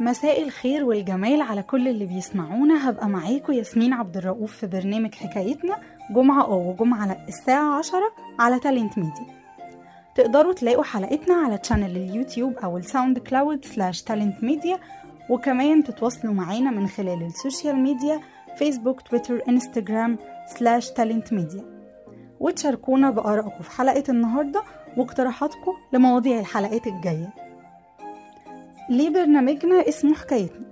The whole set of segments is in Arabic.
مساء الخير والجمال على كل اللي بيسمعونا. هبقى معاكم ياسمين عبد الرؤوف في برنامج حكايتنا جمعة آه وجمعة الساعة عشرة على تالنت ميديا تقدروا تلاقوا حلقتنا على channel اليوتيوب أو الساوند كلاود slash تالنت ميديا وكمان تتواصلوا معانا من خلال ال social media فيسبوك تويتر انستجرام slash تالنت ميديا وتشاركونا بآرائكم في حلقة النهاردة واقتراحاتكم لمواضيع الحلقات الجاية. ليه برنامجنا اسمه حكايتنا؟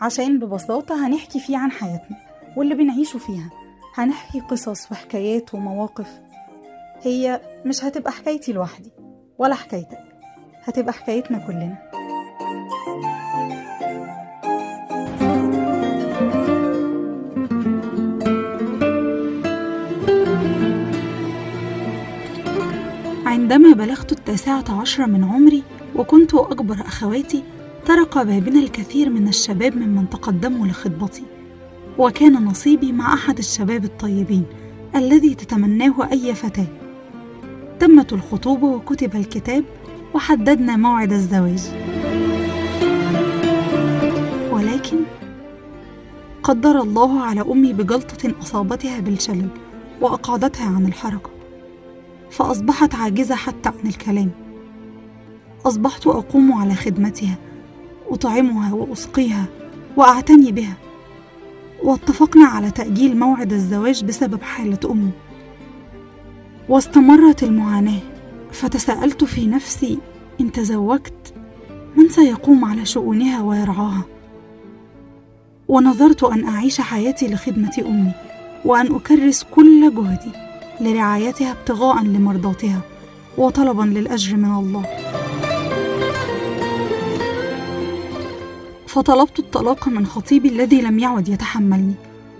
عشان ببساطة هنحكي فيه عن حياتنا واللي بنعيشه فيها. هنحكي قصص وحكايات ومواقف. هي مش هتبقى حكايتي لوحدي ولا حكايتك. هتبقى حكايتنا كلنا. عندما بلغت التاسعة عشر من عمري وكنت أكبر أخواتي طرق بابنا الكثير من الشباب ممن تقدموا لخطبتي وكان نصيبي مع أحد الشباب الطيبين الذي تتمناه أي فتاة. تمت الخطوبة وكتب الكتاب وحددنا موعد الزواج. ولكن قدر الله على أمي بجلطة أصابتها بالشلل وأقعدتها عن الحركة فأصبحت عاجزة حتى عن الكلام. أصبحت أقوم على خدمتها أطعمها وأسقيها وأعتني بها. واتفقنا على تأجيل موعد الزواج بسبب حالة أمي. واستمرت المعاناة فتساءلت في نفسي إن تزوجت من سيقوم على شؤونها ويرعاها؟ ونظرت أن أعيش حياتي لخدمة أمي وأن أكرس كل جهدي لرعايتها ابتغاء لمرضاتها وطلبا للأجر من الله. فطلبت الطلاق من خطيبي الذي لم يعد يتحملني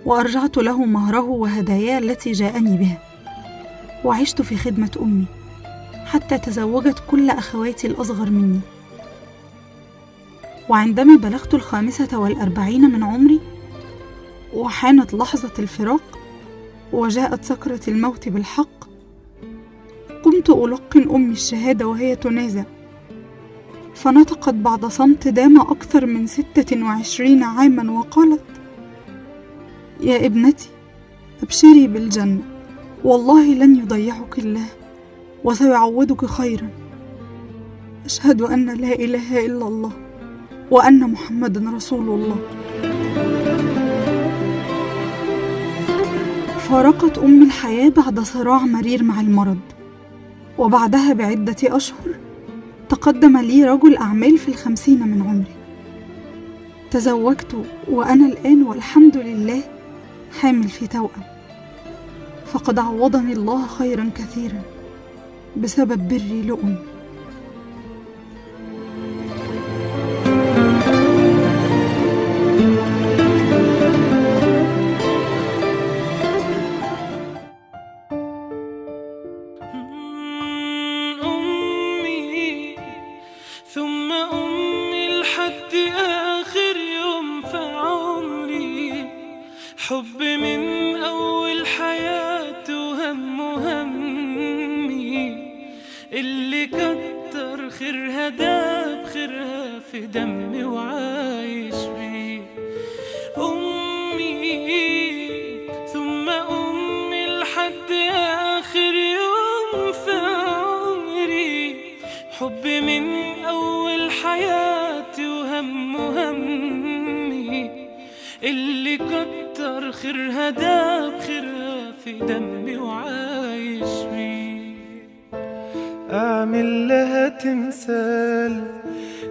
وأرجعت له مهره وهداياه التي جاءني بها. وعشت في خدمة أمي حتى تزوجت كل أخواتي الأصغر مني. وعندما بلغت الخامسة والأربعين من عمري وحانت لحظة الفراق وجاءت سكرة الموت بالحق قمت ألقن أمي الشهادة وهي تنازع. فنطقت بعد صمت دام أكثر من ستة وعشرين عاما وقالت يا ابنتي أبشري بالجنة والله لن يضيعك الله وسيعوضك خيرا. أشهد أن لا إله إلا الله وأن محمدا رسول الله. فارقت أمي الحياة بعد صراع مرير مع المرض وبعدها بعدة أشهر تقدم لي رجل أعمال في الخمسين من عمري. تزوجت وأنا الآن والحمد لله حامل في توأم. فقد عوضني الله خيرا كثيرا بسبب بري لأمي خيرها داب خيرها في دمي وعايش بيه. أمي ثم أمي لحد آخر يوم في عمري. حب من أول حياتي وهم همي. اللي كتر خيرها داب خيرها في دمي وعايش أعمل لها تمثال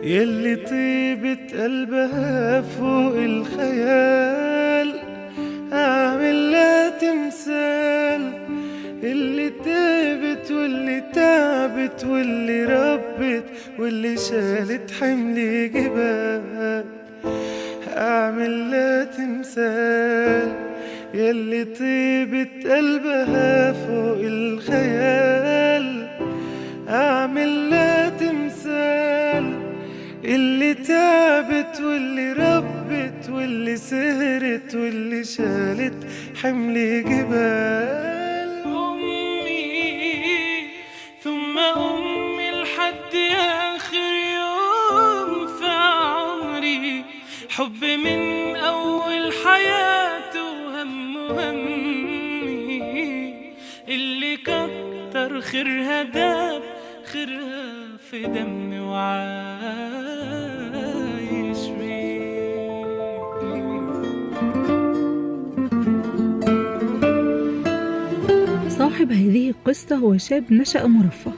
يلي طيبة قلبها فوق الخيال. أعمل لها تمثال اللي تعبت واللي تعبت واللي ربت واللي شالت حمل واللي شالت حمل جبال. أمي ثم أمي لحد آخر يوم في عمري. حب من أول حياته هم همي. اللي كتر خيرها داب خيرها في دمي وعايش هذه القصة هو شاب نشأ مرفه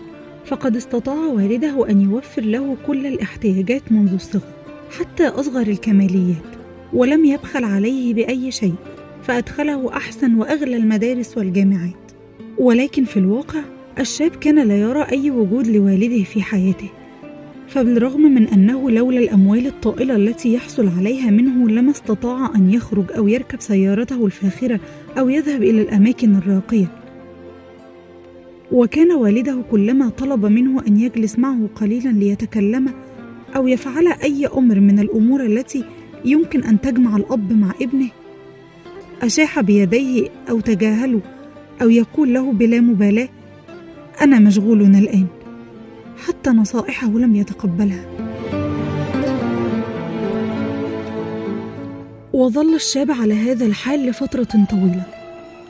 فقد استطاع والده أن يوفر له كل الاحتياجات منذ الصغر حتى أصغر الكماليات ولم يبخل عليه بأي شيء فأدخله أحسن وأغلى المدارس والجامعات. ولكن في الواقع الشاب كان لا يرى أي وجود لوالده في حياته فبالرغم من أنه لولا الأموال الطائلة التي يحصل عليها منه لما استطاع أن يخرج أو يركب سيارته الفاخرة أو يذهب إلى الأماكن الراقية. وكان والده كلما طلب منه أن يجلس معه قليلا ليتكلم أو يفعل أي أمر من الأمور التي يمكن أن تجمع الأب مع ابنه. أشاح بيديه أو تجاهله أو يقول له بلا مبالاة أنا مشغول الآن. حتى نصائحه لم يتقبلها. وظل الشاب على هذا الحال لفترة طويلة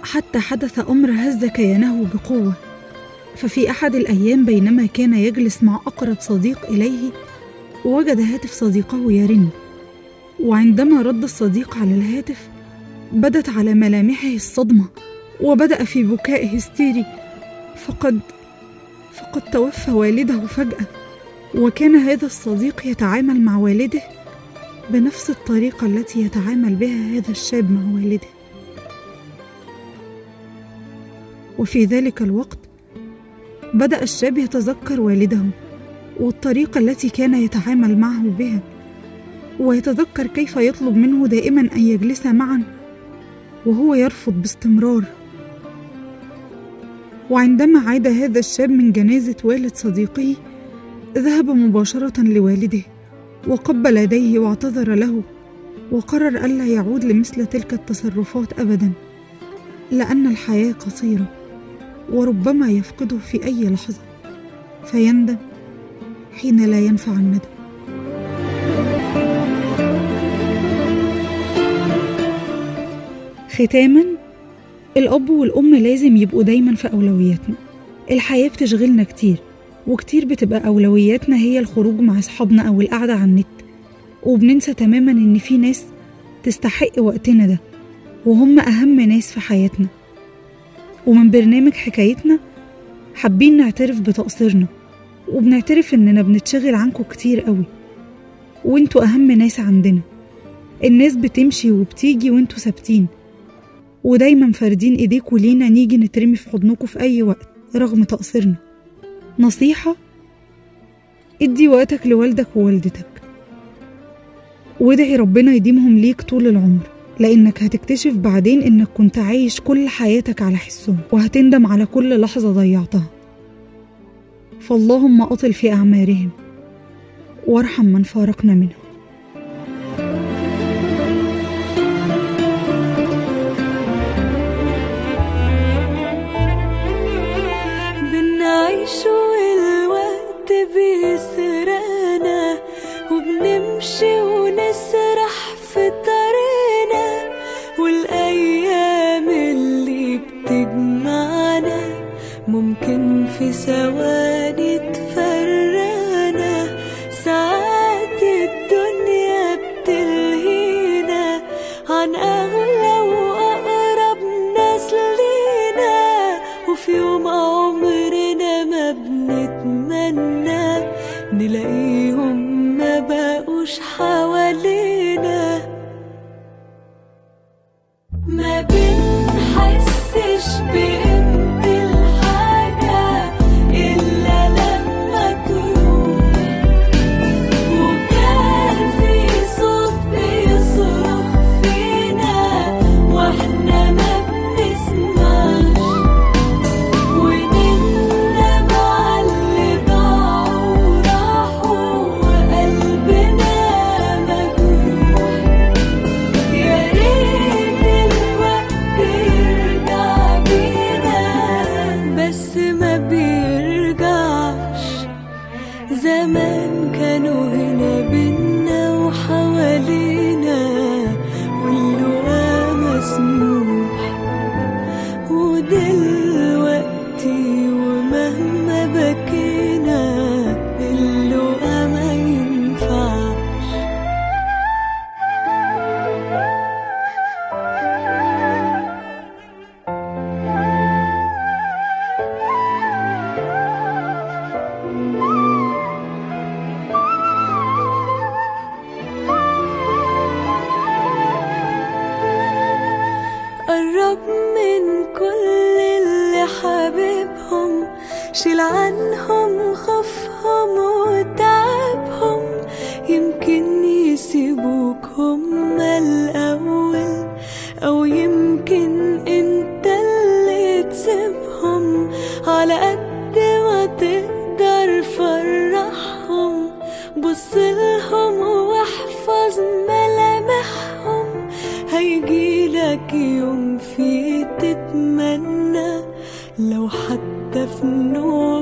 حتى حدث أمر هز كيانه بقوة. ففي أحد الأيام بينما كان يجلس مع أقرب صديق إليه وجد هاتف صديقه يرن. وعندما رد الصديق على الهاتف بدت على ملامحه الصدمة وبدأ في بكاء هستيري. فقد فقد توفى والده فجأة. وكان هذا الصديق يتعامل مع والده بنفس الطريقة التي يتعامل بها هذا الشاب مع والده. وفي ذلك الوقت بدأ الشاب يتذكر والده والطريقة التي كان يتعامل معه بها ويتذكر كيف يطلب منه دائما أن يجلسا معا وهو يرفض باستمرار. وعندما عاد هذا الشاب من جنازة والد صديقه ذهب مباشرة لوالده وقبل يديه واعتذر له وقرر ألا يعود لمثل تلك التصرفات أبدا لأن الحياة قصيرة. وربما يفقده في أي لحظة. فيندم حين لا ينفع الندم. ختاما الأب والأم لازم يبقوا دايما في أولوياتنا. الحياة بتشغلنا كتير وكتير بتبقى أولوياتنا هي الخروج مع أصحابنا أو القعدة على النت. وبننسى تماما إن في ناس تستحق وقتنا ده وهم أهم ناس في حياتنا. ومن برنامج حكايتنا حابين نعترف بتقصيرنا وبنعترف إننا بنتشغل عنكم كتير قوي. وإنتوا أهم ناس عندنا. الناس بتمشي وبتيجي وإنتوا ثابتين. ودايما فاردين إيديكوا لينا نيجي نترمي في حضنكوا في أي وقت رغم تقصيرنا. نصيحة ادي وقتك لوالدك ووالدتك. وادعي ربنا يديمهم ليك طول العمر. لأنك هتكتشف بعدين إنك كنت عايش كل حياتك على حسهم وهتندم على كل لحظة ضيعتها. فاللهم أطل في أعمارهم وارحم من فارقنا منهم. بكينا اللقا ما ينفعش. قرب من كل اللي حبيبها شيل عنهم خوفهم وتعبهم. يمكن يسيبوكم الأول أو يمكن أنت اللي تسيبهم. على قد ما تقدر فرحهم بص لهم واحفظ ملامحهم. هيجيلك يوم no